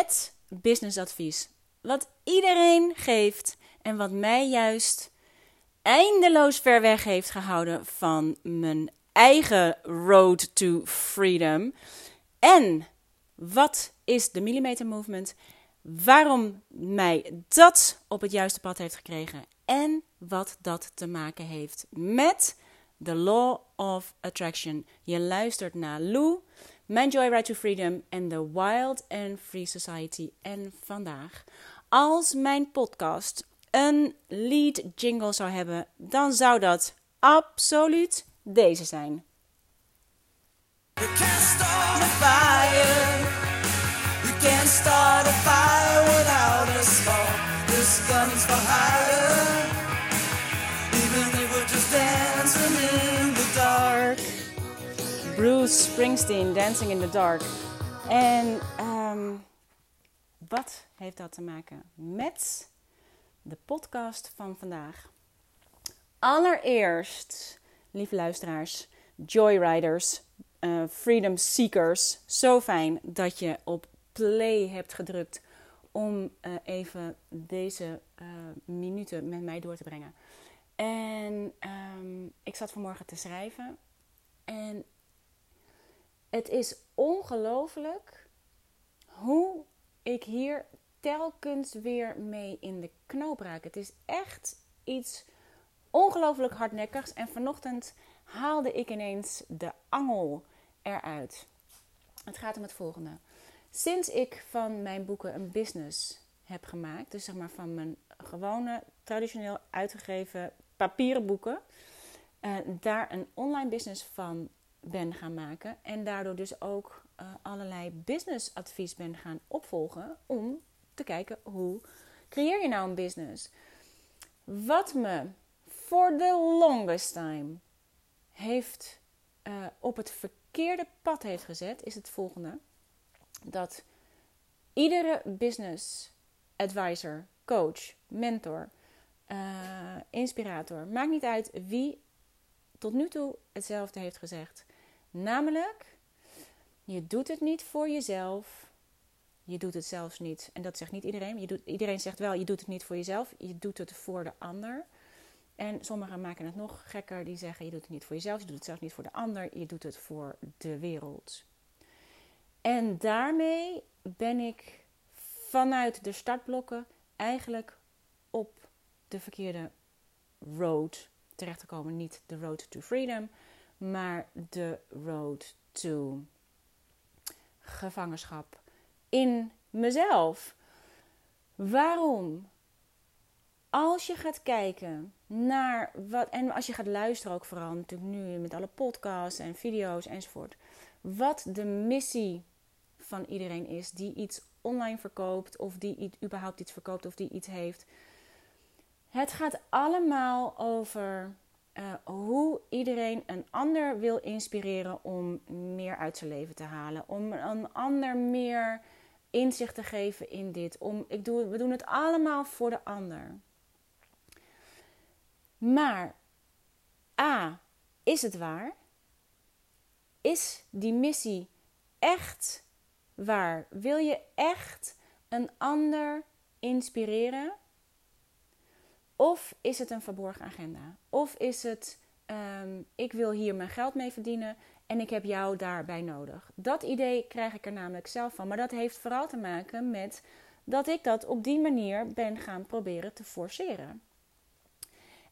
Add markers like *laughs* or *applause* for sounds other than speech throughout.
met businessadvies. Wat iedereen geeft en wat mij juist eindeloos ver weg heeft gehouden van mijn eigen road to freedom. En wat is de millimeter movement? Waarom mij dat op het juiste pad heeft gekregen en wat dat te maken heeft met de Law of Attraction. Je luistert naar Lou, mijn Joyride to Freedom en de Wild and Free Society. En vandaag, als mijn podcast een lead jingle zou hebben, dan zou dat absoluut deze zijn. You can't start a fire. You can't start a fire without a spark. This gun's for hire. Bruce Springsteen, Dancing in the Dark. En um, wat heeft dat te maken met de podcast van vandaag? Allereerst, lieve luisteraars, Joyriders, uh, Freedom Seekers. Zo fijn dat je op play hebt gedrukt om uh, even deze uh, minuten met mij door te brengen. En um, ik zat vanmorgen te schrijven en het is ongelooflijk hoe ik hier telkens weer mee in de knoop raak. Het is echt iets ongelooflijk hardnekkigs. En vanochtend haalde ik ineens de angel eruit. Het gaat om het volgende. Sinds ik van mijn boeken een business heb gemaakt, dus zeg maar van mijn gewone, traditioneel uitgegeven papieren boeken, uh, daar een online business van ben gaan maken. En daardoor dus ook uh, allerlei businessadvies ben gaan opvolgen om te kijken hoe creëer je nou een business. Wat me voor the longest time heeft uh, op het verkeerde pad heeft gezet, is het volgende. Dat iedere business advisor, coach, mentor, uh, inspirator, maakt niet uit wie tot nu toe hetzelfde heeft gezegd. Namelijk, je doet het niet voor jezelf. Je doet het zelfs niet, en dat zegt niet iedereen. Je doet, iedereen zegt wel, je doet het niet voor jezelf. Je doet het voor de ander. En sommigen maken het nog gekker. Die zeggen, je doet het niet voor jezelf. Je doet het zelfs niet voor de ander. Je doet het voor de wereld. En daarmee ben ik vanuit de startblokken eigenlijk op de verkeerde road terecht te. Niet de road to freedom, maar de road to gevangenschap in mezelf. Waarom? Als je gaat kijken naar wat, en als je gaat luisteren ook vooral natuurlijk nu met alle podcasts en video's enzovoort, wat de missie van iedereen is die iets online verkoopt of die überhaupt iets verkoopt of die iets heeft. Het gaat allemaal over uh, hoe iedereen een ander wil inspireren om meer uit zijn leven te halen. Om een ander meer inzicht te geven in dit. Om, ik doe, we doen het allemaal voor de ander. Maar A, is het waar? Is die missie echt waar? Wil je echt een ander inspireren? Of is het een verborgen agenda? Of is het, um, ik wil hier mijn geld mee verdienen en ik heb jou daarbij nodig? Dat idee krijg ik er namelijk zelf van. Maar dat heeft vooral te maken met dat ik dat op die manier ben gaan proberen te forceren.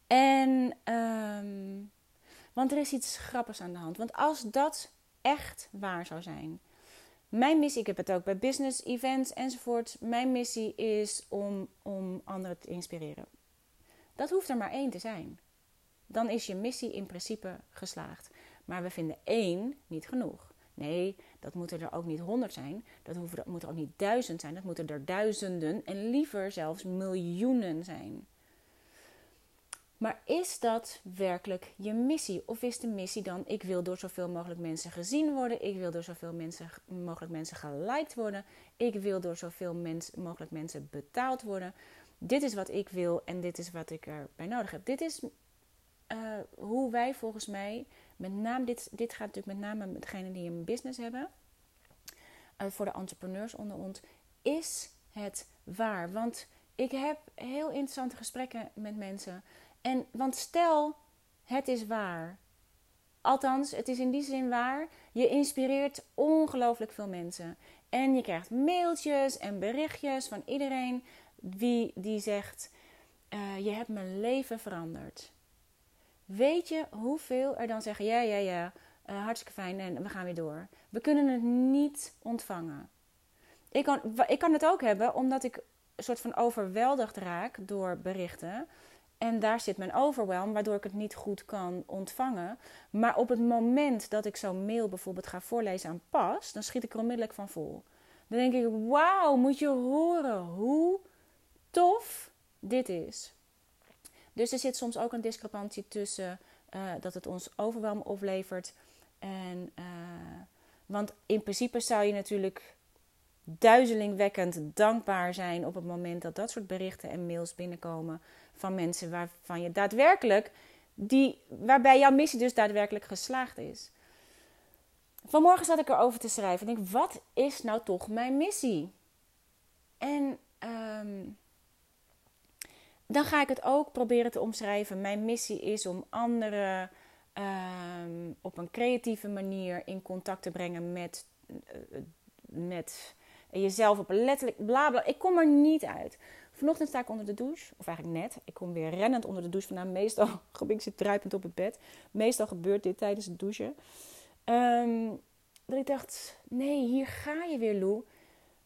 En, um, want er is iets grappigs aan de hand. Want als dat echt waar zou zijn. Mijn missie, ik heb het ook bij business, events enzovoort. Mijn missie is om, om anderen te inspireren. Dat hoeft er maar één te zijn. Dan is je missie in principe geslaagd. Maar we vinden één niet genoeg. Nee, dat moeten er ook niet honderd zijn. Dat, hoeven, dat moet er ook niet duizend zijn. Dat moeten er duizenden en liever zelfs miljoenen zijn. Maar is dat werkelijk je missie? Of is de missie dan: ik wil door zoveel mogelijk mensen gezien worden, ik wil door zoveel mensen, mogelijk mensen geliked worden, ik wil door zoveel mogelijk mensen betaald worden? Dit is wat ik wil en dit is wat ik erbij nodig heb. Dit is uh, hoe wij volgens mij, met name, dit, dit gaat natuurlijk met name degenen die een business hebben, uh, voor de entrepreneurs onder ons, is het waar? Want ik heb heel interessante gesprekken met mensen. En, want stel, het is waar. Althans, het is in die zin waar. Je inspireert ongelooflijk veel mensen. En je krijgt mailtjes en berichtjes van iedereen wie die zegt: uh, Je hebt mijn leven veranderd. Weet je hoeveel er dan zeggen: Ja, ja, ja, uh, hartstikke fijn en we gaan weer door. We kunnen het niet ontvangen. Ik kan, ik kan het ook hebben omdat ik een soort van overweldigd raak door berichten. En daar zit mijn overwhelm, waardoor ik het niet goed kan ontvangen. Maar op het moment dat ik zo'n mail bijvoorbeeld ga voorlezen aan pas, dan schiet ik er onmiddellijk van vol. Dan denk ik: Wauw, moet je horen hoe tof dit is. Dus er zit soms ook een discrepantie tussen uh, dat het ons overwelm oplevert. En, uh, want in principe zou je natuurlijk duizelingwekkend dankbaar zijn op het moment dat dat soort berichten en mails binnenkomen van mensen waarvan je daadwerkelijk die, waarbij jouw missie dus daadwerkelijk geslaagd is. Vanmorgen zat ik erover te schrijven en denk, wat is nou toch mijn missie? En um, dan ga ik het ook proberen te omschrijven. Mijn missie is om anderen um, op een creatieve manier in contact te brengen met, uh, met jezelf op een letterlijk bla bla. Ik kom er niet uit. Vanochtend sta ik onder de douche, of eigenlijk net. Ik kom weer rennend onder de douche vandaan. Meestal, *laughs* ik zit druipend op het bed. Meestal gebeurt dit tijdens het douchen. Um, dat ik dacht, nee, hier ga je weer, Lou.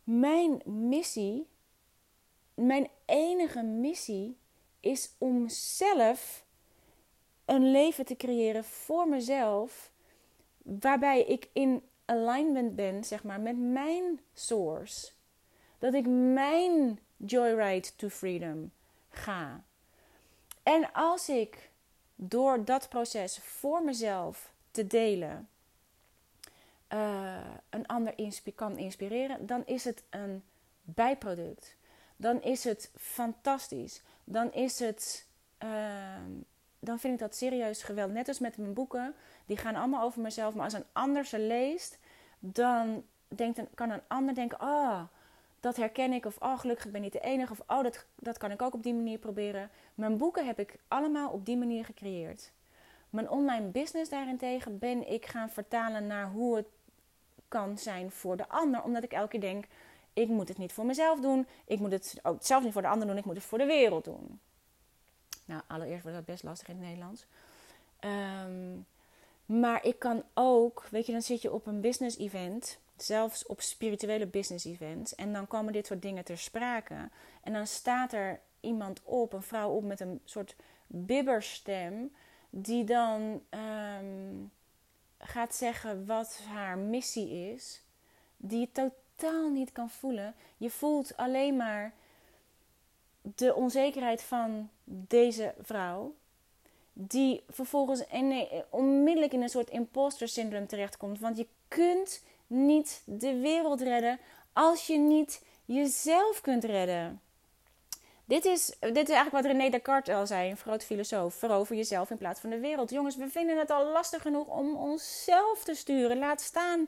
Mijn missie mijn enige missie is om zelf een leven te creëren voor mezelf, waarbij ik in alignment ben, zeg maar, met mijn source. Dat ik mijn joyride to freedom ga. En als ik door dat proces voor mezelf te delen uh, een ander kan inspireren, dan is het een bijproduct dan is het fantastisch. Dan is het. Ehm, dan vind ik dat serieus geweldig. Net als met mijn boeken, die gaan allemaal over mezelf. Maar als een ander ze leest, dan denkt een, kan een ander denken: Oh, dat herken ik. Of oh, gelukkig ben ik niet de enige. Of oh, dat, dat kan ik ook op die manier proberen. Mijn boeken heb ik allemaal op die manier gecreëerd. Mijn online business daarentegen ben ik gaan vertalen naar hoe het kan zijn voor de ander. Omdat ik elke keer denk ik moet het niet voor mezelf doen. Ik moet het ook zelf niet voor de ander doen. Ik moet het voor de wereld doen. Nou, allereerst wordt dat best lastig in het Nederlands. Ehm, maar ik kan ook, weet je, dan zit je op een business event, zelfs op spirituele business events, en dan komen dit soort dingen ter sprake. En dan staat er iemand op, een vrouw op met een soort bibberstem, die dan ehm, gaat zeggen wat haar missie is, die totaal totaal niet kan voelen. Je voelt alleen maar de onzekerheid van deze vrouw. Die vervolgens onmiddellijk in een soort imposter syndroom terechtkomt. Want je kunt niet de wereld redden als je niet jezelf kunt redden. Dit is, dit is eigenlijk wat René Descartes al zei, een groot filosoof. Verover jezelf in plaats van de wereld. Jongens, we vinden het al lastig genoeg om onszelf te sturen. Laat staan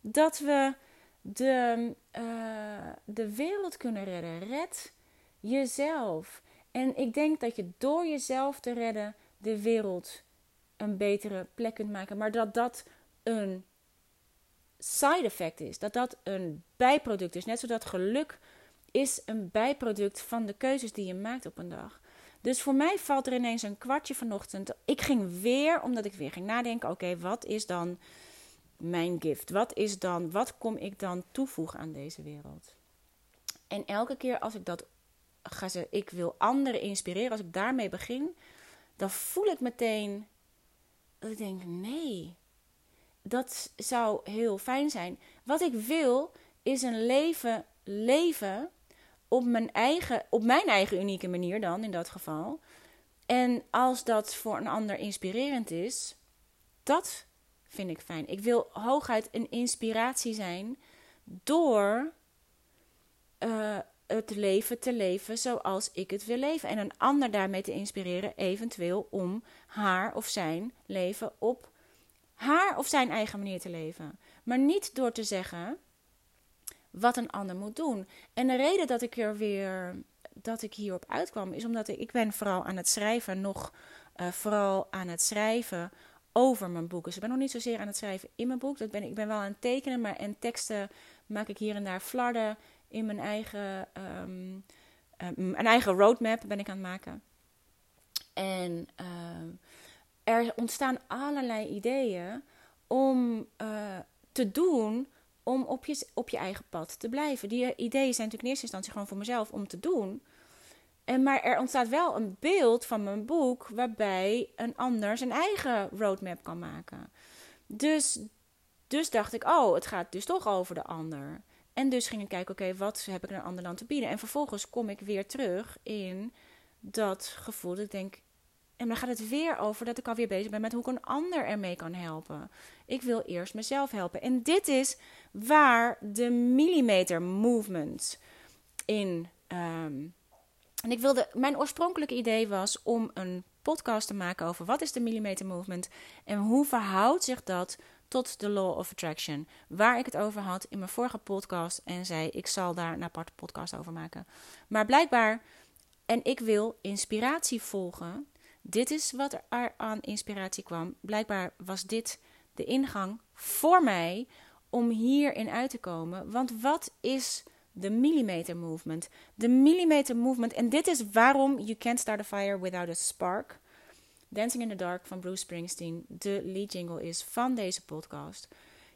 dat we de, uh, de wereld kunnen redden. Red jezelf. En ik denk dat je door jezelf te redden de wereld een betere plek kunt maken. Maar dat dat een side effect is. Dat dat een bijproduct is. Net zoals geluk is een bijproduct van de keuzes die je maakt op een dag. Dus voor mij valt er ineens een kwartje vanochtend. Ik ging weer, omdat ik weer ging nadenken: oké, wat is dan mijn gift? Wat is dan, wat kom ik dan toevoegen aan deze wereld? En elke keer als ik dat ga zeggen, ik wil anderen inspireren, als ik daarmee begin, dan voel ik meteen dat ik denk: nee, dat zou heel fijn zijn. Wat ik wil is een leven leven op mijn eigen, op mijn eigen unieke manier dan in dat geval. En als dat voor een ander inspirerend is, dat vind ik fijn. Ik wil hooguit een inspiratie zijn door uh, het leven te leven zoals ik het wil leven. En een ander daarmee te inspireren, eventueel om haar of zijn leven op haar of zijn eigen manier te leven. Maar niet door te zeggen: wat een ander moet doen. En de reden dat ik er weer dat ik hierop uitkwam, is omdat ik, ik ben vooral aan het schrijven, nog uh, vooral aan het schrijven over mijn boek. Dus ik ben nog niet zozeer aan het schrijven in mijn boek. Dat ben, ik ben wel aan het tekenen, maar en teksten maak ik hier en daar flarden in mijn eigen, um, um, een eigen roadmap ben ik aan het maken. En uh, er ontstaan allerlei ideeën om uh, te doen om op je, op je eigen pad te blijven. Die ideeën zijn natuurlijk in eerste instantie gewoon voor mezelf om te doen. En, maar er ontstaat wel een beeld van mijn boek waarbij een ander zijn eigen roadmap kan maken. Dus, dus dacht ik, oh, het gaat dus toch over de ander. En dus ging ik kijken, oké, wat heb ik een ander dan te bieden? En vervolgens kom ik weer terug in dat gevoel dat ik denk, en dan gaat het weer over dat ik alweer bezig ben met hoe ik een ander ermee kan helpen. Ik wil eerst mezelf helpen. En dit is waar de millimeter movement in. Um, en ik wilde, mijn oorspronkelijke idee was om een podcast te maken over wat is de millimeter movement en hoe verhoudt zich dat tot de law of attraction. Waar ik het over had in mijn vorige podcast en zei ik zal daar een aparte podcast over maken. Maar blijkbaar, en ik wil inspiratie volgen dit is wat er aan inspiratie kwam. Blijkbaar was dit de ingang voor mij om hierin uit te komen. Want wat is de millimeter movement? De millimeter movement, en dit is waarom You Can't Start a Fire Without a Spark. Dancing in the Dark van Bruce Springsteen, de lead jingle is van deze podcast.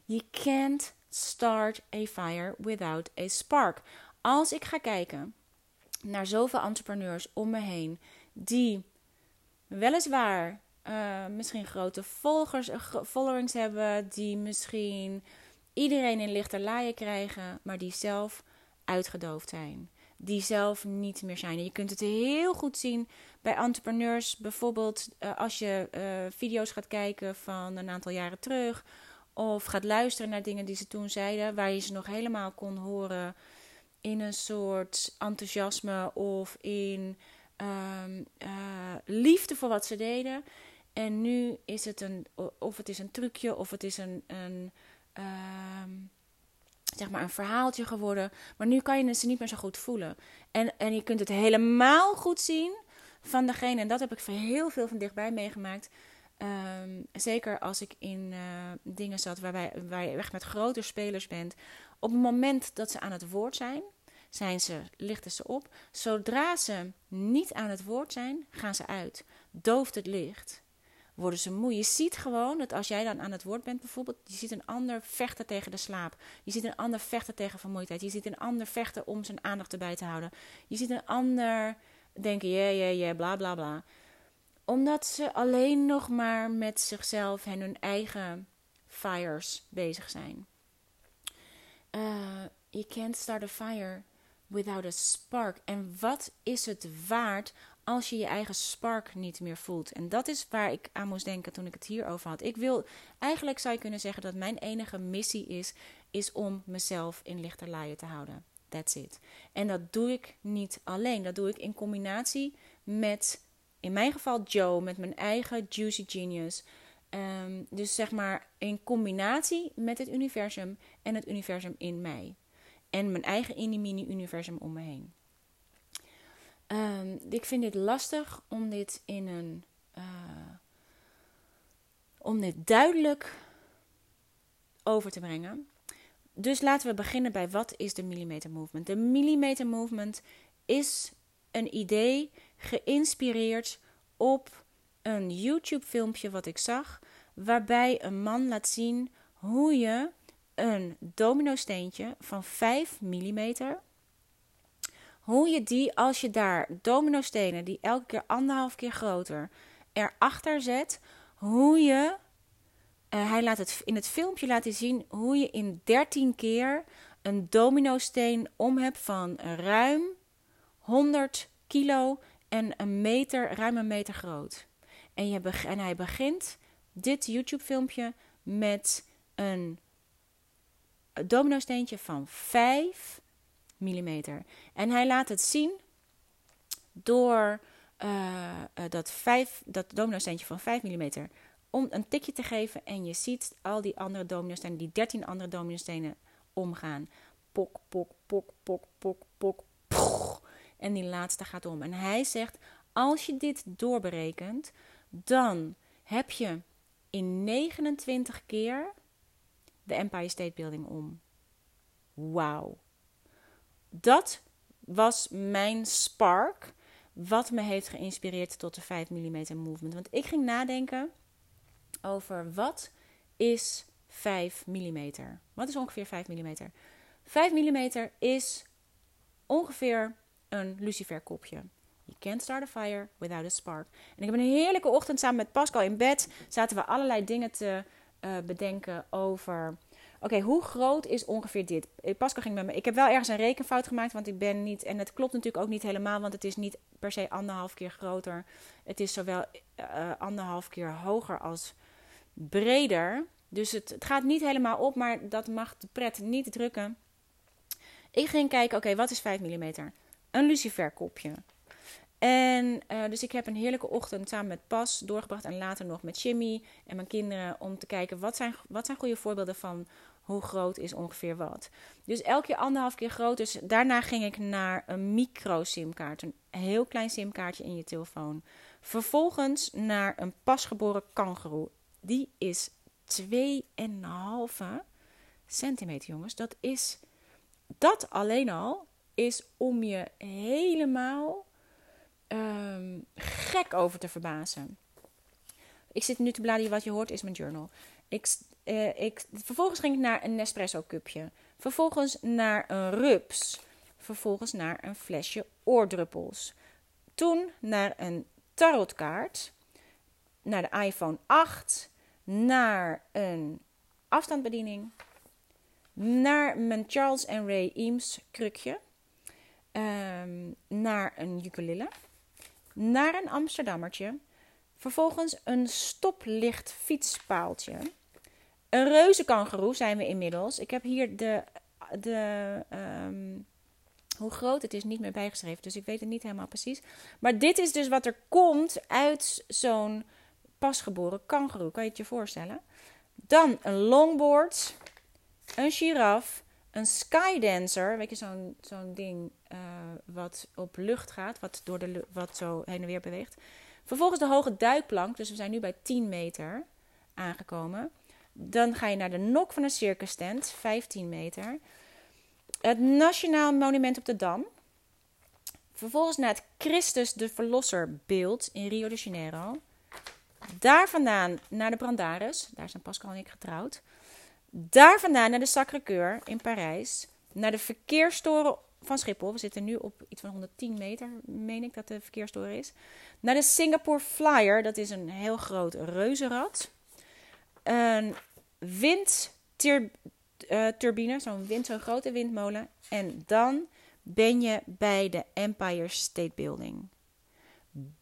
You can't start a fire without a spark. Als ik ga kijken naar zoveel entrepreneurs om me heen die weliswaar uh, misschien grote volgers, uh, followings hebben, die misschien iedereen in lichterlaaien krijgen, maar die zelf uitgedoofd zijn. Die zelf niet meer zijn. En je kunt het heel goed zien bij entrepreneurs. Bijvoorbeeld uh, als je video's gaat kijken van een aantal jaren terug. Of gaat luisteren naar dingen die ze toen zeiden. Waar je ze nog helemaal kon horen in een soort enthousiasme of in um, uh, liefde voor wat ze deden. En nu is het een, of het is een trucje, of het is een, een um, zeg maar een verhaaltje geworden. Maar nu kan je ze niet meer zo goed voelen. En, en je kunt het helemaal goed zien van degene, en dat heb ik heel veel van dichtbij meegemaakt. Um, zeker als ik in uh, dingen zat waarbij, waar je echt met grote spelers bent. Op het moment dat ze aan het woord zijn, zijn ze, lichten ze op. Zodra ze niet aan het woord zijn, gaan ze uit. Dooft het licht. Worden ze moe. Je ziet gewoon dat als jij dan aan het woord bent, bijvoorbeeld, je ziet een ander vechten tegen de slaap. Je ziet een ander vechten tegen vermoeidheid. Je ziet een ander vechten om zijn aandacht erbij te houden. Je ziet een ander denken, ja, ja, ja, bla, bla, bla. Omdat ze alleen nog maar met zichzelf en hun eigen fires bezig zijn. Uh, you can't start a fire without a spark. En wat is het waard als je je eigen spark niet meer voelt? En dat is waar ik aan moest denken toen ik het hierover had. Ik wil, eigenlijk zou je kunnen zeggen dat mijn enige missie is, is om mezelf in lichterlaaien te houden. That's it. En dat doe ik niet alleen. Dat doe ik in combinatie met, in mijn geval Joe, met mijn eigen Juicy Genius. Um, dus zeg maar in combinatie met het universum en het universum in mij en mijn eigen mini-universum om me heen. Um, ik vind dit lastig om dit in een. Uh, om dit duidelijk over te brengen. Dus laten we beginnen bij wat is de millimeter movement. De millimeter movement is een idee geïnspireerd op een YouTube filmpje wat ik zag, waarbij een man laat zien hoe je een domino-steentje van 5 mm. Hoe je die, als je daar domino-stenen die elke keer anderhalf keer groter erachter zet, hoe je. Uh, hij laat het in het filmpje laten zien hoe je in 13 keer een domino-steen om hebt van ruim 100 kilo en een meter, ruim een meter groot. En, je en hij begint dit YouTube-filmpje met een domino-steentje van 5 mm. En hij laat het zien door uh, dat, 5, dat domino-steentje van 5 mm om een tikje te geven. En je ziet al die andere domino-stenen, die 13 andere domino-stenen omgaan. pok, pok, pok, pok, pok, pok, pok. En die laatste gaat om. En hij zegt, als je dit doorberekent, dan heb je in 29 keer de Empire State Building om. Wauw. Dat was mijn spark. Wat me heeft geïnspireerd tot de 5 mm movement. Want ik ging nadenken over wat is 5 mm. Wat is ongeveer 5 mm? 5 mm is ongeveer een luciferkopje. You can't start a fire without a spark. En ik heb een heerlijke ochtend samen met Pascal in bed. Zaten we allerlei dingen te uh, bedenken over Oké, hoe groot is ongeveer dit? Eh, Pascal ging met me. Ik heb wel ergens een rekenfout gemaakt, want ik ben niet. En het klopt natuurlijk ook niet helemaal, want het is niet per se anderhalf keer groter. Het is zowel uh, anderhalf keer hoger als breder. Dus het, het, gaat niet helemaal op, maar dat mag de pret niet drukken. Ik ging kijken, oké, wat is 5 mm? Een luciferkopje. En uh, dus ik heb een heerlijke ochtend samen met Pas doorgebracht en later nog met Jimmy en mijn kinderen om te kijken wat zijn, wat zijn goede voorbeelden van hoe groot is ongeveer wat. Dus elke keer anderhalf keer groot. Dus daarna ging ik naar een micro-simkaart. Een heel klein simkaartje in je telefoon. Vervolgens naar een pasgeboren kangeroe. Die is 2,5 centimeter, jongens. Dat is... Dat alleen al is om je helemaal um, gek over te verbazen. Ik zit nu te bladeren. Wat je hoort is mijn journal. Ik uh, ik, vervolgens ging ik naar een Nespresso cupje. Vervolgens naar een rups. Vervolgens naar een flesje oordruppels. Toen naar een tarotkaart. Naar de iPhone 8. Naar een afstandsbediening. Naar mijn Charles en Ray Eames krukje. Um, naar een ukulele. Naar een Amsterdammertje. Vervolgens een stoplicht fietspaaltje een reuzenkangeroe zijn we inmiddels. Ik heb hier de, de ehm, hoe groot het is niet meer bijgeschreven, dus ik weet het niet helemaal precies. Maar dit is dus wat er komt uit zo'n pasgeboren kangeroe. Kan je het je voorstellen? Dan een longboard, een giraf, een skydancer, weet je, zo'n zo'n ding uh, wat op lucht gaat, wat, door de, wat zo heen en weer beweegt. Vervolgens de hoge duikplank, dus we zijn nu bij 10 meter aangekomen. Dan ga je naar de nok van een circus tent, 15 meter. Het Nationaal Monument op de Dam. Vervolgens naar het Christus de Verlosser beeld in Rio de Janeiro. Daar vandaan naar de Brandaris. Daar zijn Pascal en ik getrouwd. Daar vandaan naar de Sacré-Cœur in Parijs. Naar de verkeerstoren van Schiphol. We zitten nu op iets van 110 meter, meen ik dat de verkeerstoren is. Naar de Singapore Flyer. Dat is een heel groot reuzenrad een windturbine, zo'n wind, zo'n grote windmolen. En dan ben je bij de Empire State Building.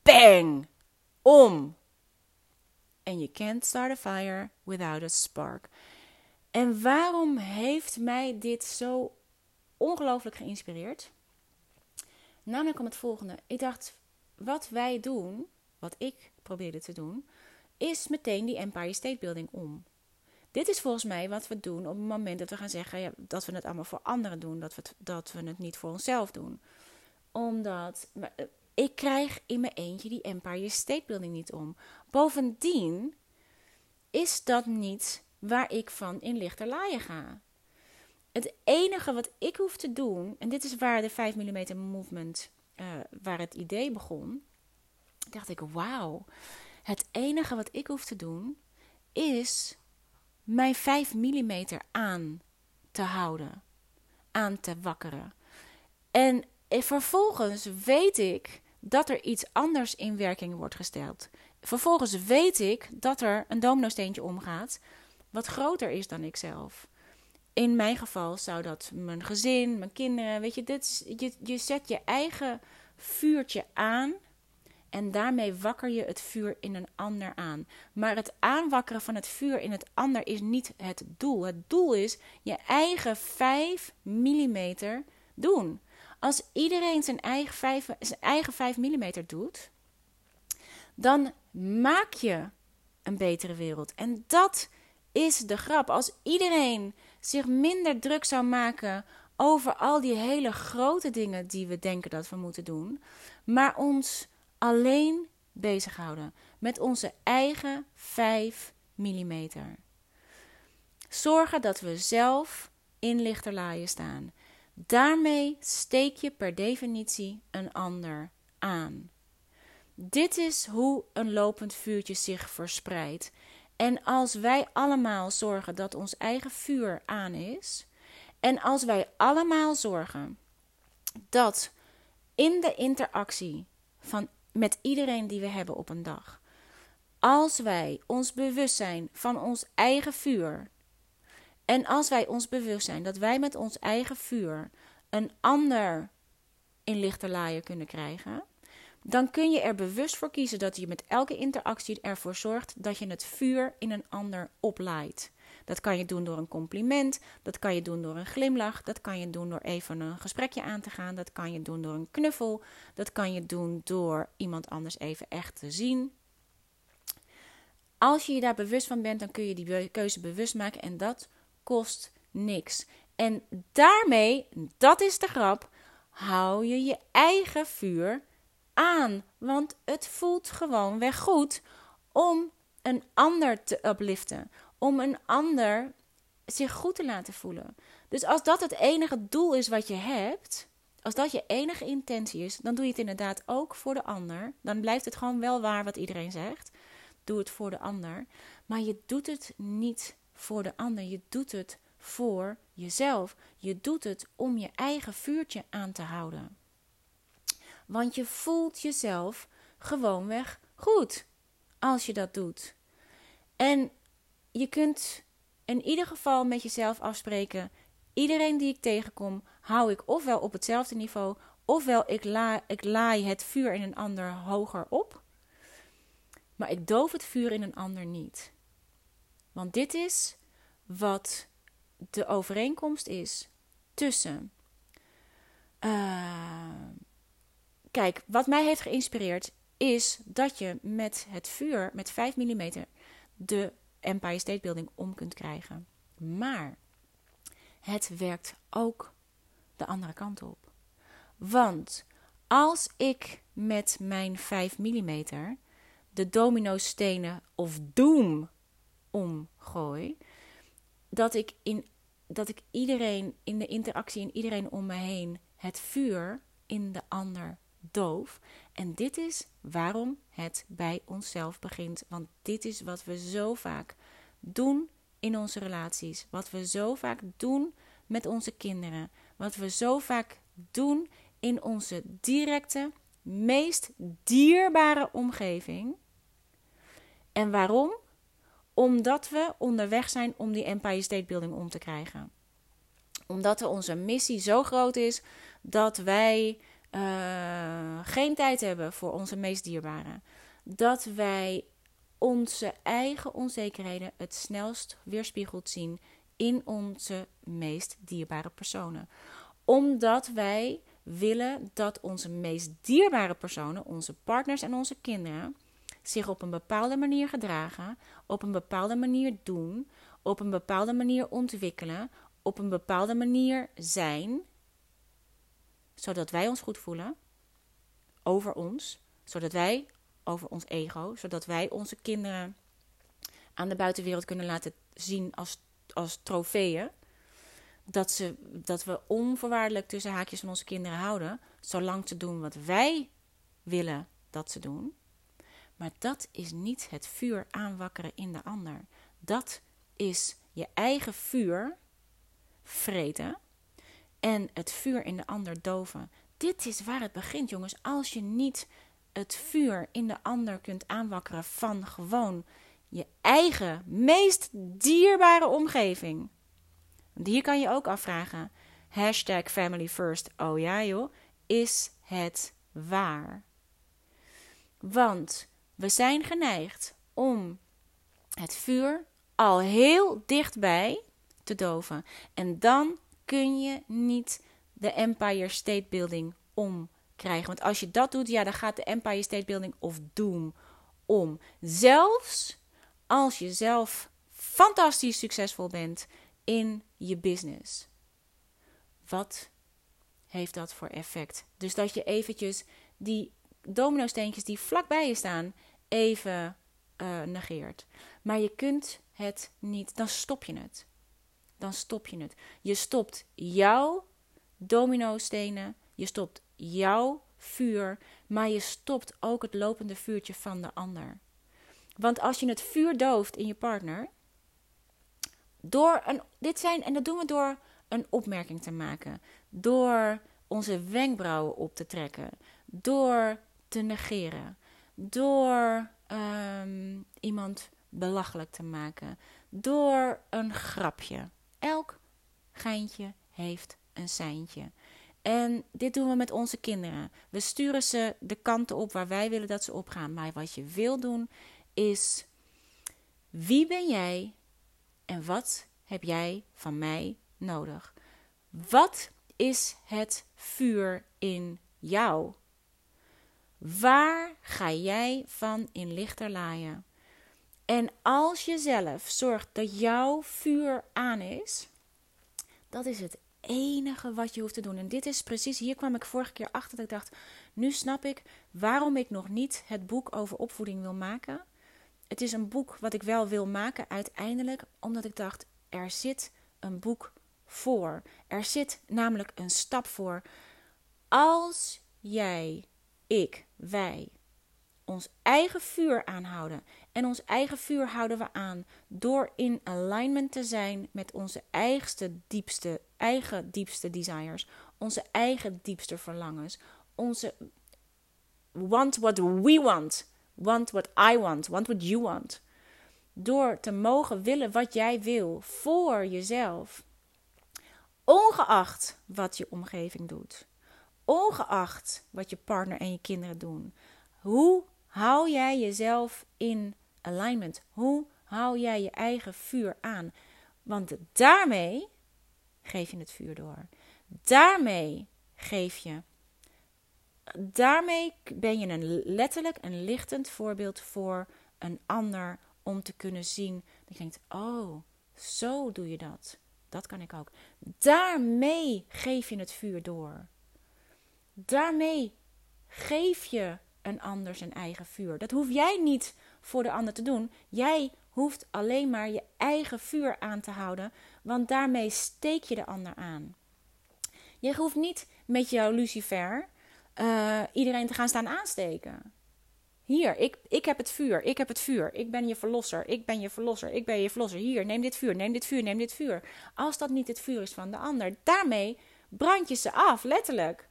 Bang! Om. En you can't start a fire without a spark. En waarom heeft mij dit zo ongelooflijk geïnspireerd? Namelijk om het volgende. Ik dacht, wat wij doen, wat ik probeerde te doen, is meteen die Empire State Building om. Dit is volgens mij wat we doen op het moment dat we gaan zeggen ja, dat we het allemaal voor anderen doen, dat we het, dat we het niet voor onszelf doen. Omdat eh, ik krijg in mijn eentje die Empire State Building niet om. Bovendien is dat niet waar ik van in lichterlaaien ga. Het enige wat ik hoef te doen, en dit is waar de 5 mm movement, uh, waar het idee begon, dacht ik, wauw. Het enige wat ik hoef te doen is mijn 5 mm aan te houden, aan te wakkeren. En vervolgens weet ik dat er iets anders in werking wordt gesteld. Vervolgens weet ik dat er een domino-steentje omgaat wat groter is dan ikzelf. In mijn geval zou dat mijn gezin, mijn kinderen, weet je, dit, je, je zet je eigen vuurtje aan en daarmee wakker je het vuur in een ander aan. Maar het aanwakkeren van het vuur in het ander is niet het doel. Het doel is je eigen 5 mm doen. Als iedereen zijn eigen 5, zijn eigen 5 mm doet, dan maak je een betere wereld. En dat is de grap. Als iedereen zich minder druk zou maken over al die hele grote dingen die we denken dat we moeten doen, maar ons alleen bezighouden met onze eigen 5 mm. Zorgen dat we zelf in lichterlaaien staan. Daarmee steek je per definitie een ander aan. Dit is hoe een lopend vuurtje zich verspreidt. En als wij allemaal zorgen dat ons eigen vuur aan is, en als wij allemaal zorgen dat in de interactie van, met iedereen die we hebben op een dag, als wij ons bewust zijn van ons eigen vuur, en als wij ons bewust zijn dat wij met ons eigen vuur een ander in lichterlaaien kunnen krijgen, dan kun je er bewust voor kiezen dat je met elke interactie ervoor zorgt dat je het vuur in een ander oplaait. Dat kan je doen door een compliment, dat kan je doen door een glimlach, dat kan je doen door even een gesprekje aan te gaan, dat kan je doen door een knuffel, dat kan je doen door iemand anders even echt te zien. Als je je daar bewust van bent, dan kun je die keuze bewust maken en dat kost niks. En daarmee, dat is de grap, hou je je eigen vuur aan. Want het voelt gewoon weg goed om een ander te upliften. Om een ander zich goed te laten voelen. Dus als dat het enige doel is wat je hebt, als dat je enige intentie is, dan doe je het inderdaad ook voor de ander. Dan blijft het gewoon wel waar wat iedereen zegt. Doe het voor de ander. Maar je doet het niet voor de ander. Je doet het voor jezelf. Je doet het om je eigen vuurtje aan te houden. Want je voelt jezelf gewoonweg goed als je dat doet. En je kunt in ieder geval met jezelf afspreken: iedereen die ik tegenkom, hou ik ofwel op hetzelfde niveau, ofwel ik, la, ik laai het vuur in een ander hoger op. Maar ik doof het vuur in een ander niet. Want dit is wat de overeenkomst is tussen. Uh, kijk, wat mij heeft geïnspireerd is dat je met het vuur, met 5 mm, de Empire State Building om kunt krijgen. Maar het werkt ook de andere kant op. Want als ik met mijn 5 mm de domino-stenen of doom omgooi, dat ik, in, dat ik iedereen in de interactie in iedereen om me heen het vuur in de ander doof. En dit is waarom het bij onszelf begint. Want dit is wat we zo vaak doen in onze relaties. Wat we zo vaak doen met onze kinderen. Wat we zo vaak doen in onze directe, meest dierbare omgeving. En waarom? Omdat we onderweg zijn om die Empire State Building om te krijgen. Omdat onze missie zo groot is dat wij uh, geen tijd hebben voor onze meest dierbare. Dat wij onze eigen onzekerheden het snelst weerspiegeld zien in onze meest dierbare personen. Omdat wij willen dat onze meest dierbare personen, onze partners en onze kinderen, zich op een bepaalde manier gedragen, op een bepaalde manier doen, op een bepaalde manier ontwikkelen, op een bepaalde manier zijn, zodat wij ons goed voelen over ons, zodat wij over ons ego, zodat wij onze kinderen aan de buitenwereld kunnen laten zien als, als trofeeën. Dat, ze, dat we onvoorwaardelijk tussen haakjes van onze kinderen houden, zolang ze doen wat wij willen dat ze doen. Maar dat is niet het vuur aanwakkeren in de ander. Dat is je eigen vuur vreten en het vuur in de ander doven. Dit is waar het begint, jongens. Als je niet het vuur in de ander kunt aanwakkeren van gewoon je eigen, meest dierbare omgeving. Want hier kan je ook afvragen. Hashtag family first. Oh ja joh. Is het waar? Want we zijn geneigd om het vuur al heel dichtbij te doven. En dan kun je niet de Empire State Building omkrijgen. Want als je dat doet, ja, dan gaat de Empire State Building of Doom om. Zelfs als je zelf fantastisch succesvol bent in je business. wat heeft dat voor effect? Dus dat je eventjes die domino-steentjes die vlakbij je staan, even uh, negeert. Maar je kunt het niet, dan stop je het. Dan stop je het. Je stopt jouw domino-stenen, je stopt jouw vuur, maar je stopt ook het lopende vuurtje van de ander. Want als je het vuur dooft in je partner, door een, dit zijn, en dat doen we door een opmerking te maken, door onze wenkbrauwen op te trekken, door te negeren, door um, iemand belachelijk te maken, door een grapje. Heeft een seintje. En dit doen we met onze kinderen. We sturen ze de kanten op waar wij willen dat ze opgaan. Maar wat je wil doen is: wie ben jij en wat heb jij van mij nodig? Wat is het vuur in jou? Waar ga jij van in lichter laaien? En als je zelf zorgt dat jouw vuur aan is, dat is het enige wat je hoeft te doen. En dit is precies, hier kwam ik vorige keer achter dat ik dacht, nu snap ik waarom ik nog niet het boek over opvoeding wil maken. Het is een boek wat ik wel wil maken uiteindelijk, omdat ik dacht, er zit een boek voor. Er zit namelijk een stap voor. Als jij, ik, wij ons eigen vuur aanhouden. En ons eigen vuur houden we aan door in alignment te zijn met onze eigenste diepste, eigen diepste desires, onze eigen diepste verlangens, onze want what we want, want what I want, want what you want. Door te mogen willen wat jij wil voor jezelf. Ongeacht wat je omgeving doet. Ongeacht wat je partner en je kinderen doen. Hoe hou jij jezelf in alignment? Hoe hou jij je eigen vuur aan? Want daarmee geef je het vuur door. Daarmee geef je. Daarmee ben je een letterlijk een lichtend voorbeeld voor een ander om te kunnen zien. Dat je denkt: oh, zo doe je dat. Dat kan ik ook. Daarmee geef je het vuur door. Daarmee geef je een ander zijn eigen vuur. Dat hoef jij niet voor de ander te doen. Jij hoeft alleen maar je eigen vuur aan te houden, want daarmee steek je de ander aan. Je hoeft niet met jouw lucifer uh, iedereen te gaan staan aansteken. Hier, ik, ik heb het vuur, ik heb het vuur. Ik ben je verlosser, ik ben je verlosser, ik ben je verlosser. Hier, neem dit vuur, neem dit vuur, neem dit vuur. Als dat niet het vuur is van de ander, daarmee brand je ze af, letterlijk.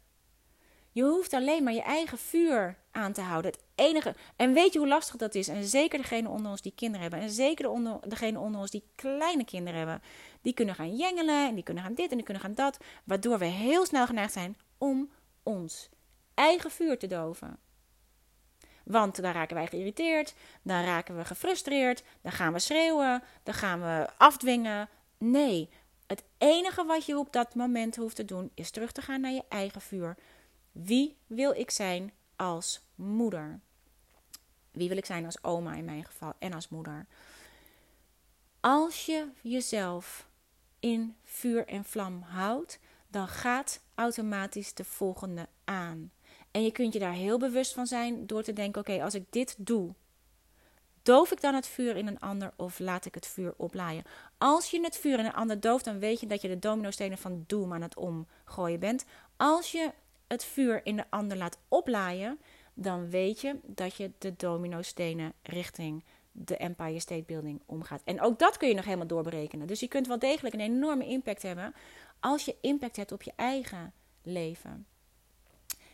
Je hoeft alleen maar je eigen vuur aan te houden. Het enige. En weet je hoe lastig dat is? En zeker degene onder ons die kinderen hebben. En zeker de degene onder ons die kleine kinderen hebben. Die kunnen gaan jengelen. En die kunnen gaan dit en die kunnen gaan dat. Waardoor we heel snel geneigd zijn om ons eigen vuur te doven. Want dan raken wij geïrriteerd, dan raken we gefrustreerd, dan gaan we schreeuwen, dan gaan we afdwingen. Nee, het enige wat je op dat moment hoeft te doen is terug te gaan naar je eigen vuur. Wie wil ik zijn als moeder? Wie wil ik zijn als oma in mijn geval en als moeder? Als je jezelf in vuur en vlam houdt, dan gaat automatisch de volgende aan. En je kunt je daar heel bewust van zijn door te denken: oké, als ik dit doe, doof ik dan het vuur in een ander of laat ik het vuur oplaaien? Als je het vuur in een ander dooft, dan weet je dat je de dominostenen van doom aan het omgooien bent. Als je het vuur in de ander laat oplaaien, dan weet je dat je de dominostenen richting de Empire State Building omgaat. En ook dat kun je nog helemaal doorberekenen. Dus je kunt wel degelijk een enorme impact hebben als je impact hebt op je eigen leven.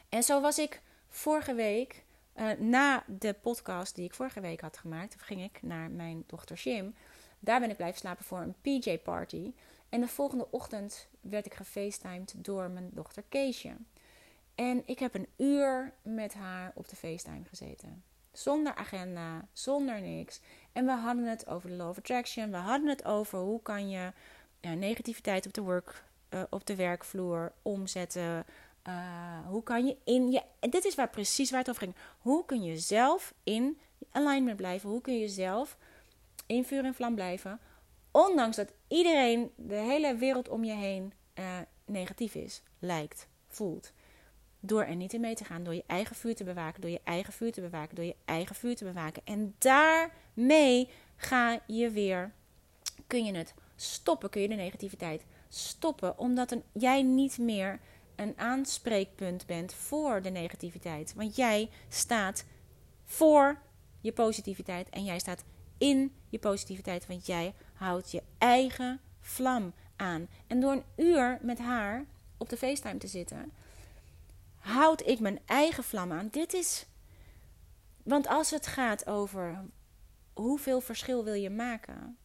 En zo was ik vorige week, uh, na de podcast die ik vorige week had gemaakt, ging ik naar mijn dochter Jim. Daar ben ik blijven slapen voor een PJ-party. En de volgende ochtend werd ik gefacetimed door mijn dochter Keesje. En ik heb een uur met haar op de FaceTime gezeten. Zonder agenda, zonder niks. En we hadden het over de Law of Attraction. We hadden het over hoe kan je negativiteit op de, work, uh, op de werkvloer omzetten. Uh, hoe kan je in je. En dit is waar precies waar het over ging. Hoe kun je zelf in alignment blijven? Hoe kun je zelf in vuur en vlam blijven? Ondanks dat iedereen, de hele wereld om je heen, uh, negatief is, lijkt, voelt. Door er niet in mee te gaan, door je eigen vuur te bewaken, door je eigen vuur te bewaken, door je eigen vuur te bewaken. En daarmee ga je weer, kun je het stoppen, kun je de negativiteit stoppen, omdat een, jij niet meer een aanspreekpunt bent voor de negativiteit. Want jij staat voor je positiviteit en jij staat in je positiviteit, want jij houdt je eigen vlam aan. En door een uur met haar op de FaceTime te zitten, houd ik mijn eigen vlam aan. Dit is. Want als het gaat over hoeveel verschil wil je maken.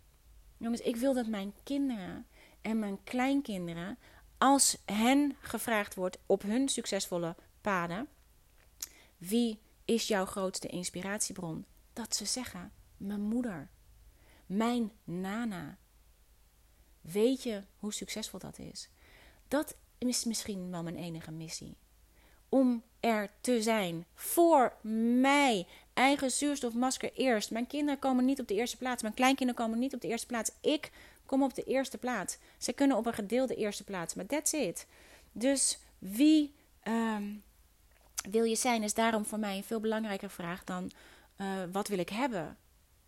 Jongens, ik wil dat mijn kinderen en mijn kleinkinderen, als hen gevraagd wordt op hun succesvolle paden, wie is jouw grootste inspiratiebron? Dat ze zeggen: mijn moeder, mijn nana. Weet je hoe succesvol dat is? Dat is misschien wel mijn enige missie. Om er te zijn voor mij. Eigen zuurstofmasker eerst. Mijn kinderen komen niet op de eerste plaats. Mijn kleinkinderen komen niet op de eerste plaats. Ik kom op de eerste plaats. Ze kunnen op een gedeelde eerste plaats. Maar that's it. Dus wie ehm, wil je zijn is daarom voor mij een veel belangrijker vraag dan uh, wat wil ik hebben?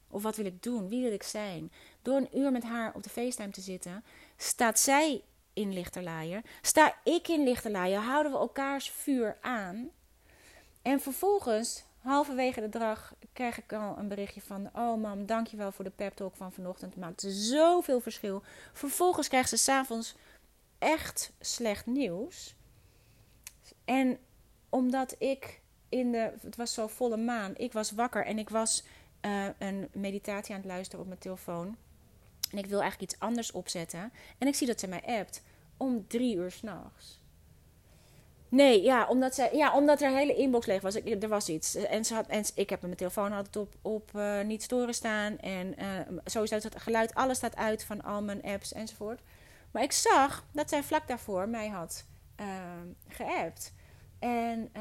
Of wat wil ik doen? Wie wil ik zijn? Door een uur met haar op de FaceTime te zitten, staat zij in lichterlaaien. Sta ik in lichterlaaien, houden we elkaars vuur aan. En vervolgens, halverwege de dag, krijg ik al een berichtje van... Oh mam, dankjewel voor de pep talk van vanochtend. Het maakt zoveel verschil. Vervolgens krijgt ze s'avonds echt slecht nieuws. En omdat ik in de... Het was zo volle maan. Ik was wakker en ik was uh, een meditatie aan het luisteren op mijn telefoon. En ik wil eigenlijk iets anders opzetten. En ik zie dat ze mij appt om drie uur s'nachts. Nee, ja omdat, ze, ja, omdat er hele inbox leeg was. Ik, er was iets. En, ze had, en ik heb mijn telefoon altijd op, op uh, niet storen staan. En uh, sowieso het geluid, alles staat uit van al mijn apps enzovoort. Maar ik zag dat zij vlak daarvoor mij had uh, geappt. En,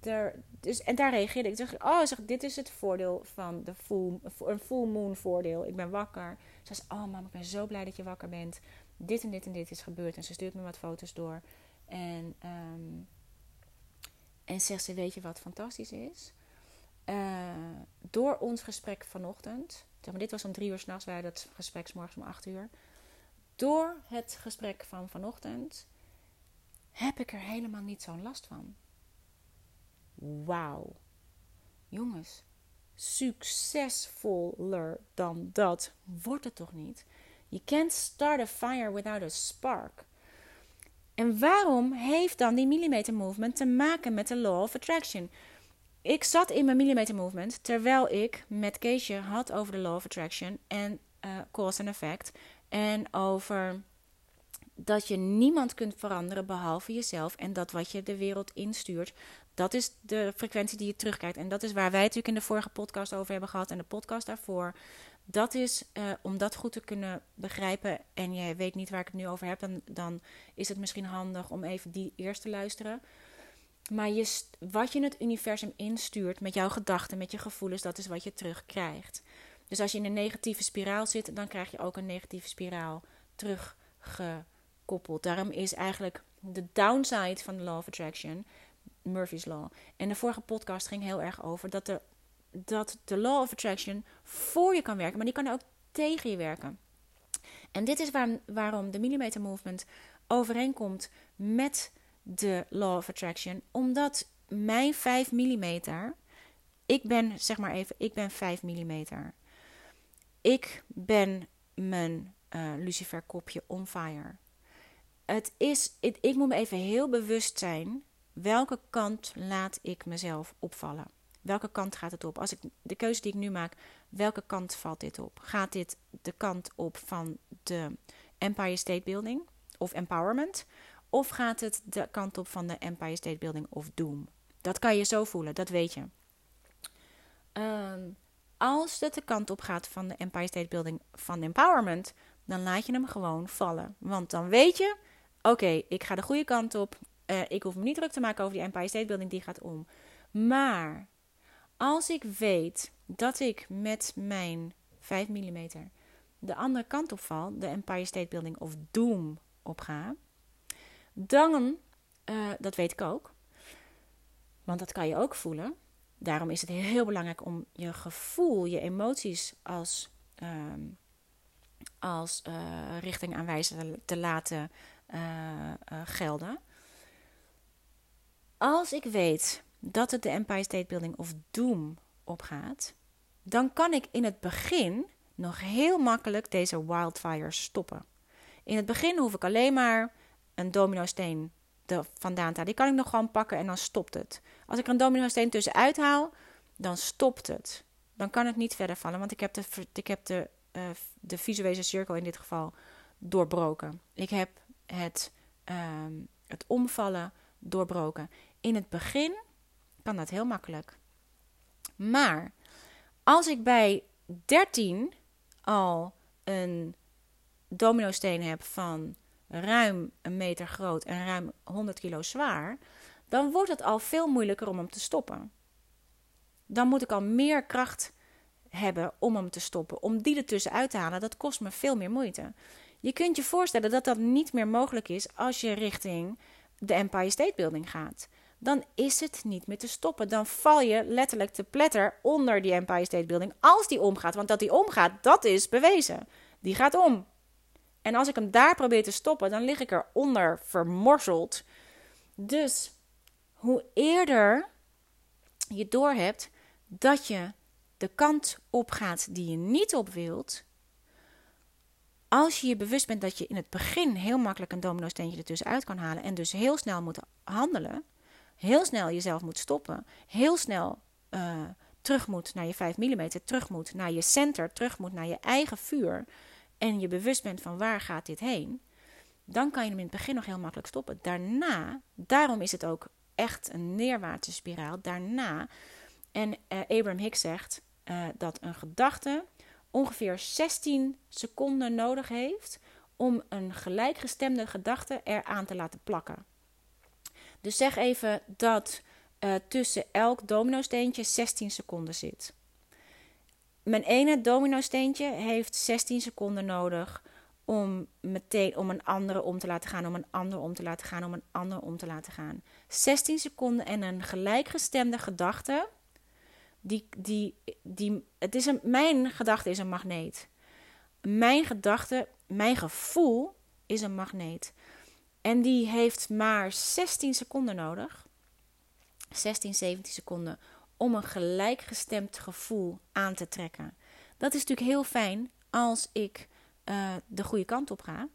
er, dus, en daar reageerde ik. Dacht, oh, zeg, dit is het voordeel van de full, een full moon voordeel. Ik ben wakker. Ze zei, oh mam, ik ben zo blij dat je wakker bent. Dit en dit en dit is gebeurd. En ze stuurt me wat foto's door. En, um, en zegt ze, weet je wat fantastisch is? Uh, door ons gesprek vanochtend, zeg maar, dit was om drie uur s'nachts, wij dat gesprek s morgens om acht uur. Door het gesprek van vanochtend heb ik er helemaal niet zo'n last van. Wauw. Jongens, succesvoller dan dat wordt het toch niet? You can't start a fire without a spark. En waarom heeft dan die millimeter movement te maken met de law of attraction? Ik zat in mijn millimeter movement terwijl ik met Keesje had over de law of attraction en uh, cause and effect. En over dat je niemand kunt veranderen behalve jezelf. En dat wat je de wereld instuurt, dat is de frequentie die je terugkijkt. En dat is waar wij natuurlijk in de vorige podcast over hebben gehad en de podcast daarvoor. Dat is uh, om dat goed te kunnen begrijpen. En je weet niet waar ik het nu over heb, dan, dan is het misschien handig om even die eerst te luisteren. Maar je, wat je het universum instuurt met jouw gedachten, met je gevoelens, dat is wat je terugkrijgt. Dus als je in een negatieve spiraal zit, dan krijg je ook een negatieve spiraal terugge Daarom is eigenlijk de downside van de Law of Attraction Murphy's Law. En de vorige podcast ging heel erg over dat de, dat de Law of Attraction voor je kan werken, maar die kan ook tegen je werken. En dit is waarom de Millimeter Movement overeenkomt met de Law of Attraction. Omdat mijn 5 mm, ik ben zeg maar even, ik ben 5 mm. Ik ben mijn uh, Lucifer kopje on fire het is, ik moet me even heel bewust zijn. Welke kant laat ik mezelf opvallen? Welke kant gaat het op? Als ik de keuze die ik nu maak, welke kant valt dit op? Gaat dit de kant op van de Empire State Building of empowerment? Of gaat het de kant op van de Empire State Building of doom? Dat kan je zo voelen, dat weet je. Ehm, als het de kant op gaat van de Empire State Building van empowerment, dan laat je hem gewoon vallen. Want dan weet je, oké, ik ga de goede kant op. Uh, ik hoef me niet druk te maken over die Empire State Building, die gaat om. Maar als ik weet dat ik met mijn 5 mm de andere kant op val, de Empire State Building of Doom opga, dan, uh, dat weet ik ook, want dat kan je ook voelen. Daarom is het heel belangrijk om je gevoel, je emoties als, uh, als uh, richting aanwijzer te laten gelden. Als ik weet dat het de Empire State Building of Doom opgaat, dan kan ik in het begin nog heel makkelijk deze wildfires stoppen. In het begin hoef ik alleen maar een dominosteen vandaan te halen. Die kan ik nog gewoon pakken en dan stopt het. Als ik een dominosteen tussenuit haal, dan stopt het. Dan kan het niet verder vallen, want ik heb de, ik heb de, uh, de visuele cirkel in dit geval doorbroken. Ik heb het, uh, het omvallen doorbroken. In het begin kan dat heel makkelijk. Maar als ik bij 13 al een dominosteen heb van ruim een meter groot en ruim 100 kilo zwaar, dan wordt het al veel moeilijker om hem te stoppen. Dan moet ik al meer kracht hebben om hem te stoppen. Om die ertussen uit te halen, dat kost me veel meer moeite. Je kunt je voorstellen dat dat niet meer mogelijk is als je richting de Empire State Building gaat. Dan is het niet meer te stoppen. Dan val je letterlijk te pletter onder die Empire State Building als die omgaat. Want dat die omgaat, dat is bewezen. Die gaat om. En als ik hem daar probeer te stoppen, dan lig ik eronder vermorzeld. Dus hoe eerder je doorhebt dat je de kant op gaat die je niet op wilt, als je je bewust bent dat je in het begin heel makkelijk een domino-steentje ertussen uit kan halen en dus heel snel moet handelen, heel snel jezelf moet stoppen, heel snel uh, terug moet naar je 5 mm, terug moet naar je center, terug moet naar je eigen vuur en je bewust bent van waar gaat dit heen, dan kan je hem in het begin nog heel makkelijk stoppen. Daarna, daarom is het ook echt een neerwaartse spiraal. Daarna, en uh, Abraham Hicks zegt uh, dat een gedachte ongeveer 16 seconden nodig heeft om een gelijkgestemde gedachte eraan te laten plakken. Dus zeg even dat uh, tussen elk domino-steentje 16 seconden zit. Mijn ene domino-steentje heeft 16 seconden nodig om meteen om een andere om te laten gaan, om een ander om te laten gaan, om een ander om te laten gaan. 16 seconden en een gelijkgestemde gedachte. Die, die, die, het is een, mijn gedachte is een magneet. Mijn gedachte, mijn gevoel is een magneet. En die heeft maar 16 seconden nodig. 16, 17 seconden om een gelijkgestemd gevoel aan te trekken. Dat is natuurlijk heel fijn als ik uh, de goede kant op ga.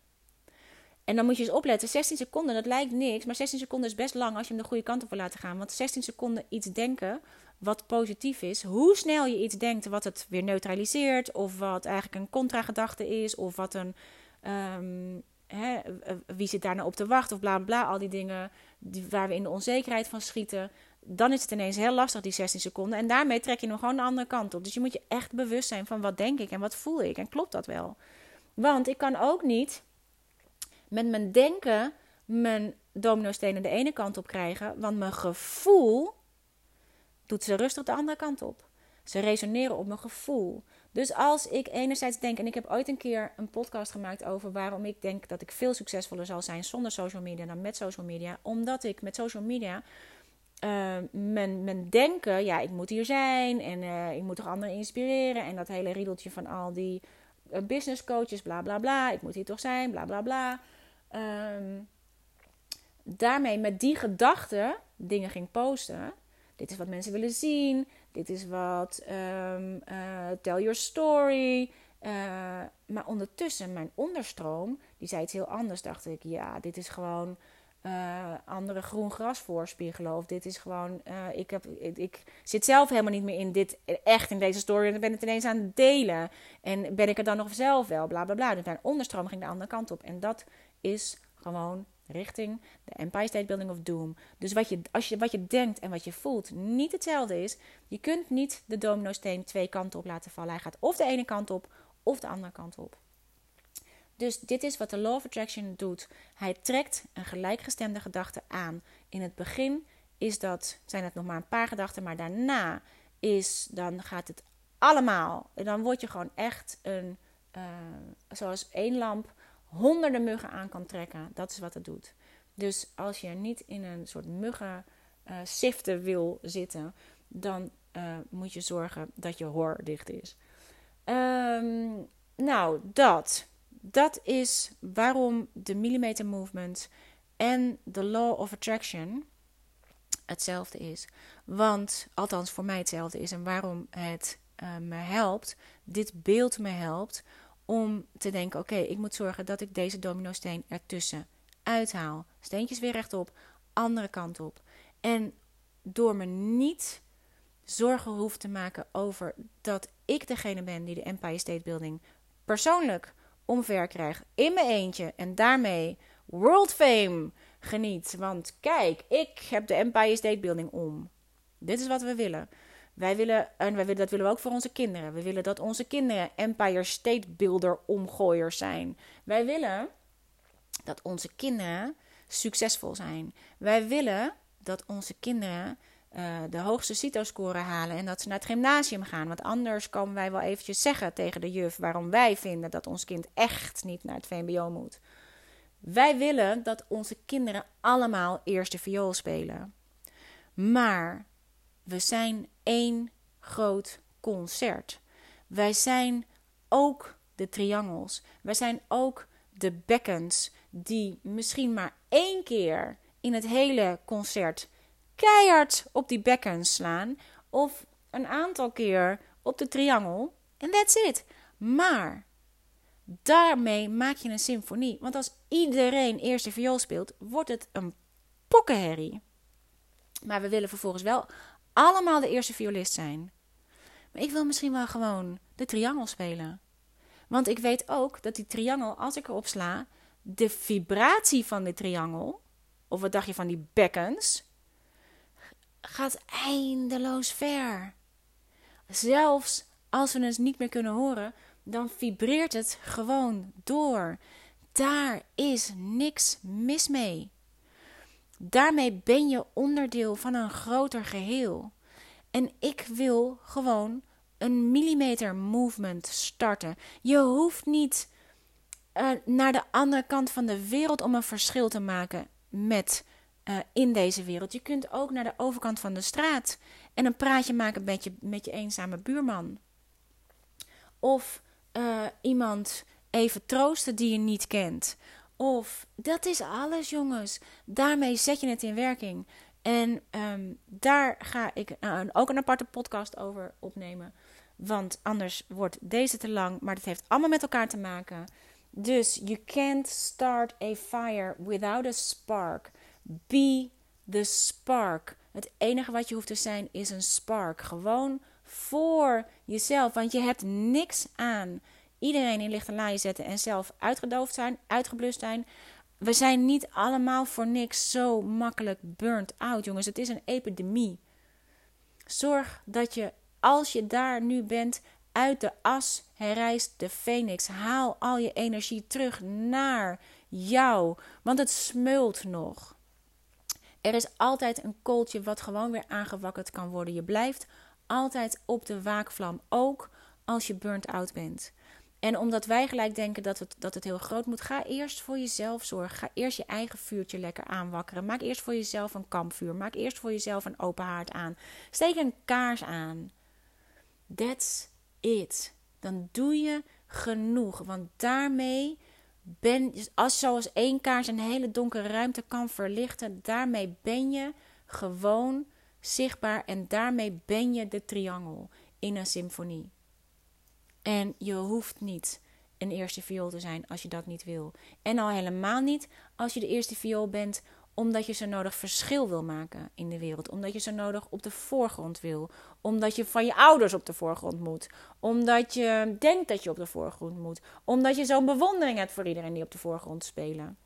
En dan moet je eens opletten, 16 seconden, dat lijkt niks, maar 16 seconden is best lang als je hem de goede kant op wil laten gaan. Want 16 seconden iets denken wat positief is, hoe snel je iets denkt wat het weer neutraliseert, of wat eigenlijk een contra-gedachte is, of wat een. Um, hè, wie zit daar nou op te wachten, of bla bla, al die dingen die, waar we in de onzekerheid van schieten dan is het ineens heel lastig, die 16 seconden. En daarmee trek je hem gewoon de andere kant op. Dus je moet je echt bewust zijn van wat denk ik en wat voel ik. En klopt dat wel? Want ik kan ook niet met mijn denken mijn dominostenen de ene kant op krijgen. Want mijn gevoel doet ze rustig de andere kant op. Ze resoneren op mijn gevoel. Dus als ik enerzijds denk, en ik heb ooit een keer een podcast gemaakt over waarom ik denk dat ik veel succesvoller zal zijn zonder social media dan met social media. Omdat ik met social media uh, men denken, ja, ik moet hier zijn en uh, ik moet toch anderen inspireren. En dat hele riedeltje van al die uh, business coaches, bla bla bla, ik moet hier toch zijn, bla bla bla. Um, daarmee met die gedachte dingen ging posten. Dit is wat mensen willen zien. Dit is wat um, tell your story. maar ondertussen, mijn onderstroom, die zei iets heel anders. Dacht ik, ja, dit is gewoon uh, andere groen gras voorspiegelen. Of dit is gewoon, ik, heb, ik, zit zelf helemaal niet meer in dit, echt in deze story. En dan ben ik het ineens aan het delen. En ben ik er dan nog zelf wel, bla bla bla. Dus mijn onderstroom ging de andere kant op. En dat is gewoon richting de Empire State Building of Doom. Dus wat je, als je, wat je denkt en wat je voelt niet hetzelfde is. Je kunt niet de domino-steen twee kanten op laten vallen. Hij gaat of de ene kant op of de andere kant op. Dus dit is wat de Law of Attraction doet. Hij trekt een gelijkgestemde gedachte aan. In het begin is dat, zijn het nog maar een paar gedachten, maar daarna is, dan gaat het allemaal. En dan word je gewoon echt een, uh, zoals één lamp honderden muggen aan kan trekken. Dat is wat het doet. Dus als je niet in een soort muggen uh, siften wil zitten, dan uh, moet je zorgen dat je hoor dicht is. Um, nou, dat. Dat is waarom de millimeter movement en de law of attraction hetzelfde is. Want, althans voor mij hetzelfde is. En waarom het uh, me helpt, dit beeld me helpt om te denken: oké, ik moet zorgen dat ik deze domino-steen ertussen uithaal. Steentjes weer rechtop, andere kant op. En door me niet zorgen hoef te maken over dat ik degene ben die de Empire State Building persoonlijk omver krijgt in mijn eentje en daarmee world fame geniet. Want kijk, ik heb de Empire State Building om. Dit is wat we willen. Wij willen, en wij willen, dat willen we ook voor onze kinderen. We willen dat onze kinderen Empire State Builder omgooiers zijn. Wij willen dat onze kinderen succesvol zijn. Wij willen dat onze kinderen uh, de hoogste CITO-score halen en dat ze naar het gymnasium gaan. Want anders komen wij wel eventjes zeggen tegen de juf waarom wij vinden dat ons kind echt niet naar het VMBO moet. Wij willen dat onze kinderen allemaal eerste viool spelen. Maar we zijn één groot concert. Wij zijn ook de triangels. Wij zijn ook de bekkens die misschien maar één keer in het hele concert keihard op die bekken slaan. Of een aantal keer op de triangel. En that's it. Maar daarmee maak je een symfonie. Want als iedereen eerste viool speelt, wordt het een pokkenherrie. Maar we willen vervolgens wel allemaal de eerste violist zijn. Maar ik wil misschien wel gewoon de triangel spelen. Want ik weet ook dat die triangel, als ik erop sla, de vibratie van de triangel, of wat dacht je van die bekkens, gaat eindeloos ver. Zelfs als we het niet meer kunnen horen, dan vibreert het gewoon door. Daar is niks mis mee. Daarmee ben je onderdeel van een groter geheel. En ik wil gewoon een millimeter movement starten. Je hoeft niet uh, naar de andere kant van de wereld om een verschil te maken met uh, in deze wereld. Je kunt ook naar de overkant van de straat en een praatje maken met je, met je eenzame buurman. Of uh, iemand even troosten die je niet kent. Of dat is alles, jongens. Daarmee zet je het in werking. En um, daar ga ik ook een aparte podcast over opnemen. Want anders wordt deze te lang. Maar het heeft allemaal met elkaar te maken. Dus you can't start a fire without a spark. Be the spark. Het enige wat je hoeft te zijn is een spark. Gewoon voor jezelf. Want je hebt niks aan iedereen in lichte laaien zetten en zelf uitgedoofd zijn, uitgeblust zijn. We zijn niet allemaal voor niks zo makkelijk burnt out, jongens. Het is een epidemie. Zorg dat je, als je daar nu bent, uit de as herrijst de phoenix. Haal al je energie terug naar jou, want het smeult nog. Er is altijd een kooltje wat gewoon weer aangewakkerd kan worden. Je blijft altijd op de waakvlam, ook als je burnt out bent. En omdat wij gelijk denken dat het, dat het heel groot moet, ga eerst voor jezelf zorgen. Ga eerst je eigen vuurtje lekker aanwakkeren. Maak eerst voor jezelf een kampvuur. Maak eerst voor jezelf een open haard aan. Steek een kaars aan. That's it. Dan doe je genoeg. Want daarmee ben als zoals één kaars een hele donkere ruimte kan verlichten, daarmee ben je gewoon zichtbaar en daarmee ben je de triangel in een symfonie. En je hoeft niet een eerste viool te zijn als je dat niet wil. En al helemaal niet als je de eerste viool bent omdat je zo nodig verschil wil maken in de wereld. Omdat je zo nodig op de voorgrond wil. Omdat je van je ouders op de voorgrond moet. Omdat je denkt dat je op de voorgrond moet. Omdat je zo'n bewondering hebt voor iedereen die op de voorgrond spelen.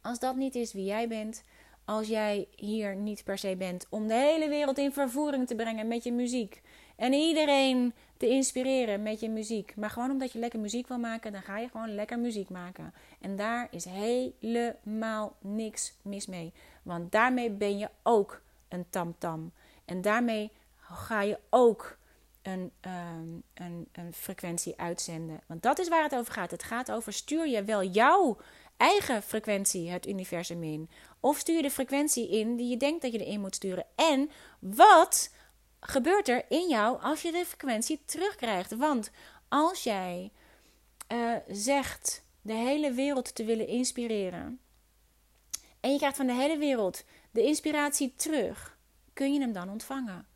Als dat niet is wie jij bent, als jij hier niet per se bent om de hele wereld in vervoering te brengen met je muziek. En iedereen te inspireren met je muziek. Maar gewoon omdat je lekker muziek wil maken, dan ga je gewoon lekker muziek maken. En daar is helemaal niks mis mee. Want daarmee ben je ook een tamtam. -tam. En daarmee ga je ook een, um, een, een frequentie uitzenden. Want dat is waar het over gaat. Het gaat over stuur je wel jouw eigen frequentie het universum in? Of stuur je de frequentie in die je denkt dat je erin moet sturen? En wat gebeurt er in jou als je de frequentie terugkrijgt? Want als jij uh, zegt de hele wereld te willen inspireren. En je krijgt van de hele wereld de inspiratie terug. Kun je hem dan ontvangen?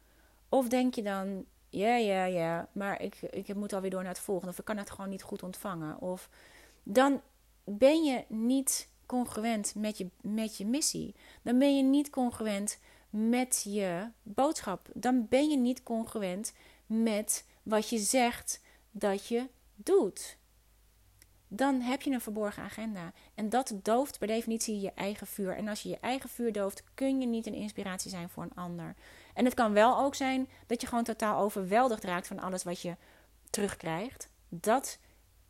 Of denk je dan, ja, ja, ja, maar ik, ik moet alweer door naar het volgende. Of ik kan het gewoon niet goed ontvangen. Of dan ben je niet congruent met je, met je missie. Dan ben je niet congruent met je boodschap. Dan ben je niet congruent met wat je zegt dat je doet dan heb je een verborgen agenda. En dat dooft per definitie je eigen vuur. En als je je eigen vuur dooft, kun je niet een inspiratie zijn voor een ander. En het kan wel ook zijn dat je gewoon totaal overweldigd raakt van alles wat je terugkrijgt. Dat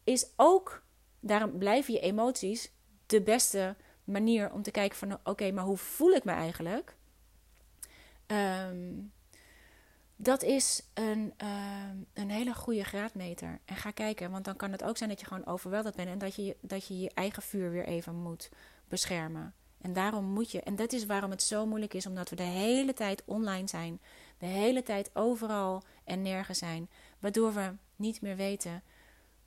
is ook, daarom blijven je emoties de beste manier om te kijken van oké, maar hoe voel ik me eigenlijk? Um, dat is een, ehm, een hele goede graadmeter. En ga kijken, want dan kan het ook zijn dat je gewoon overweldigd bent en dat je, dat je je eigen vuur weer even moet beschermen. En daarom moet je, en dat is waarom het zo moeilijk is, omdat we de hele tijd online zijn, de hele tijd overal en nergens zijn, waardoor we niet meer weten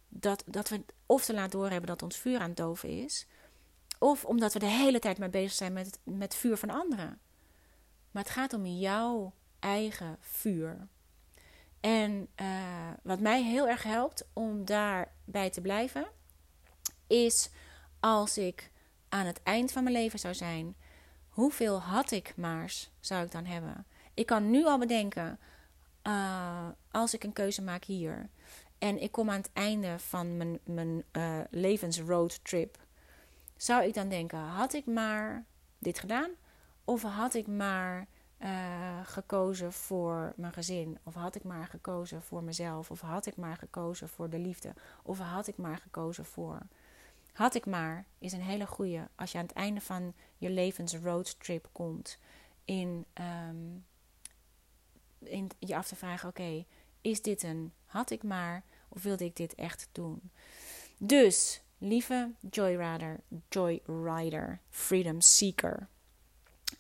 dat, dat we of te laat doorhebben dat ons vuur aan het doven is, of omdat we de hele tijd maar bezig zijn met, met vuur van anderen. Maar het gaat om jouw eigen vuur. En uh, wat mij heel erg helpt om daarbij te blijven, is als ik aan het eind van mijn leven zou zijn, hoeveel had ik maars zou ik dan hebben? Ik kan nu al bedenken, uh, als ik een keuze maak hier en ik kom aan het einde van mijn, mijn uh, levensroadtrip, zou ik dan denken: had ik maar dit gedaan? Of had ik maar uh, gekozen voor mijn gezin? Of had ik maar gekozen voor mezelf? Of had ik maar gekozen voor de liefde? Of had ik maar gekozen voor. Had ik maar is een hele goede als je aan het einde van je levensroadtrip komt. In, um, in je af te vragen: oké, is dit een had ik maar? Of wilde ik dit echt doen? Dus, lieve Joyrider, Joyrider, Freedom Seeker.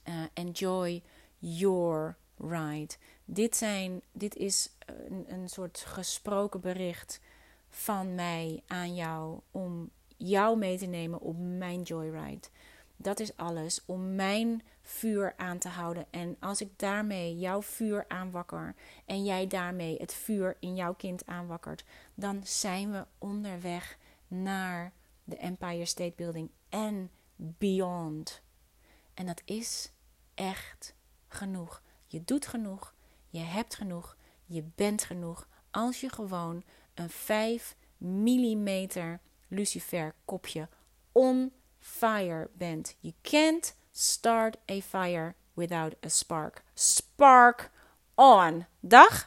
Uh, enjoy your ride. Dit, zijn, dit is een, een soort gesproken bericht van mij aan jou om jou mee te nemen op mijn joyride. Dat is alles om mijn vuur aan te houden. En als ik daarmee jouw vuur aanwakker en jij daarmee het vuur in jouw kind aanwakkert, dan zijn we onderweg naar de Empire State Building en beyond. En dat is echt genoeg. Je doet genoeg. Je hebt genoeg. Je bent genoeg. Als je gewoon een 5 mm lucifer kopje on fire bent. You can't start a fire without a spark. Spark on. Dag!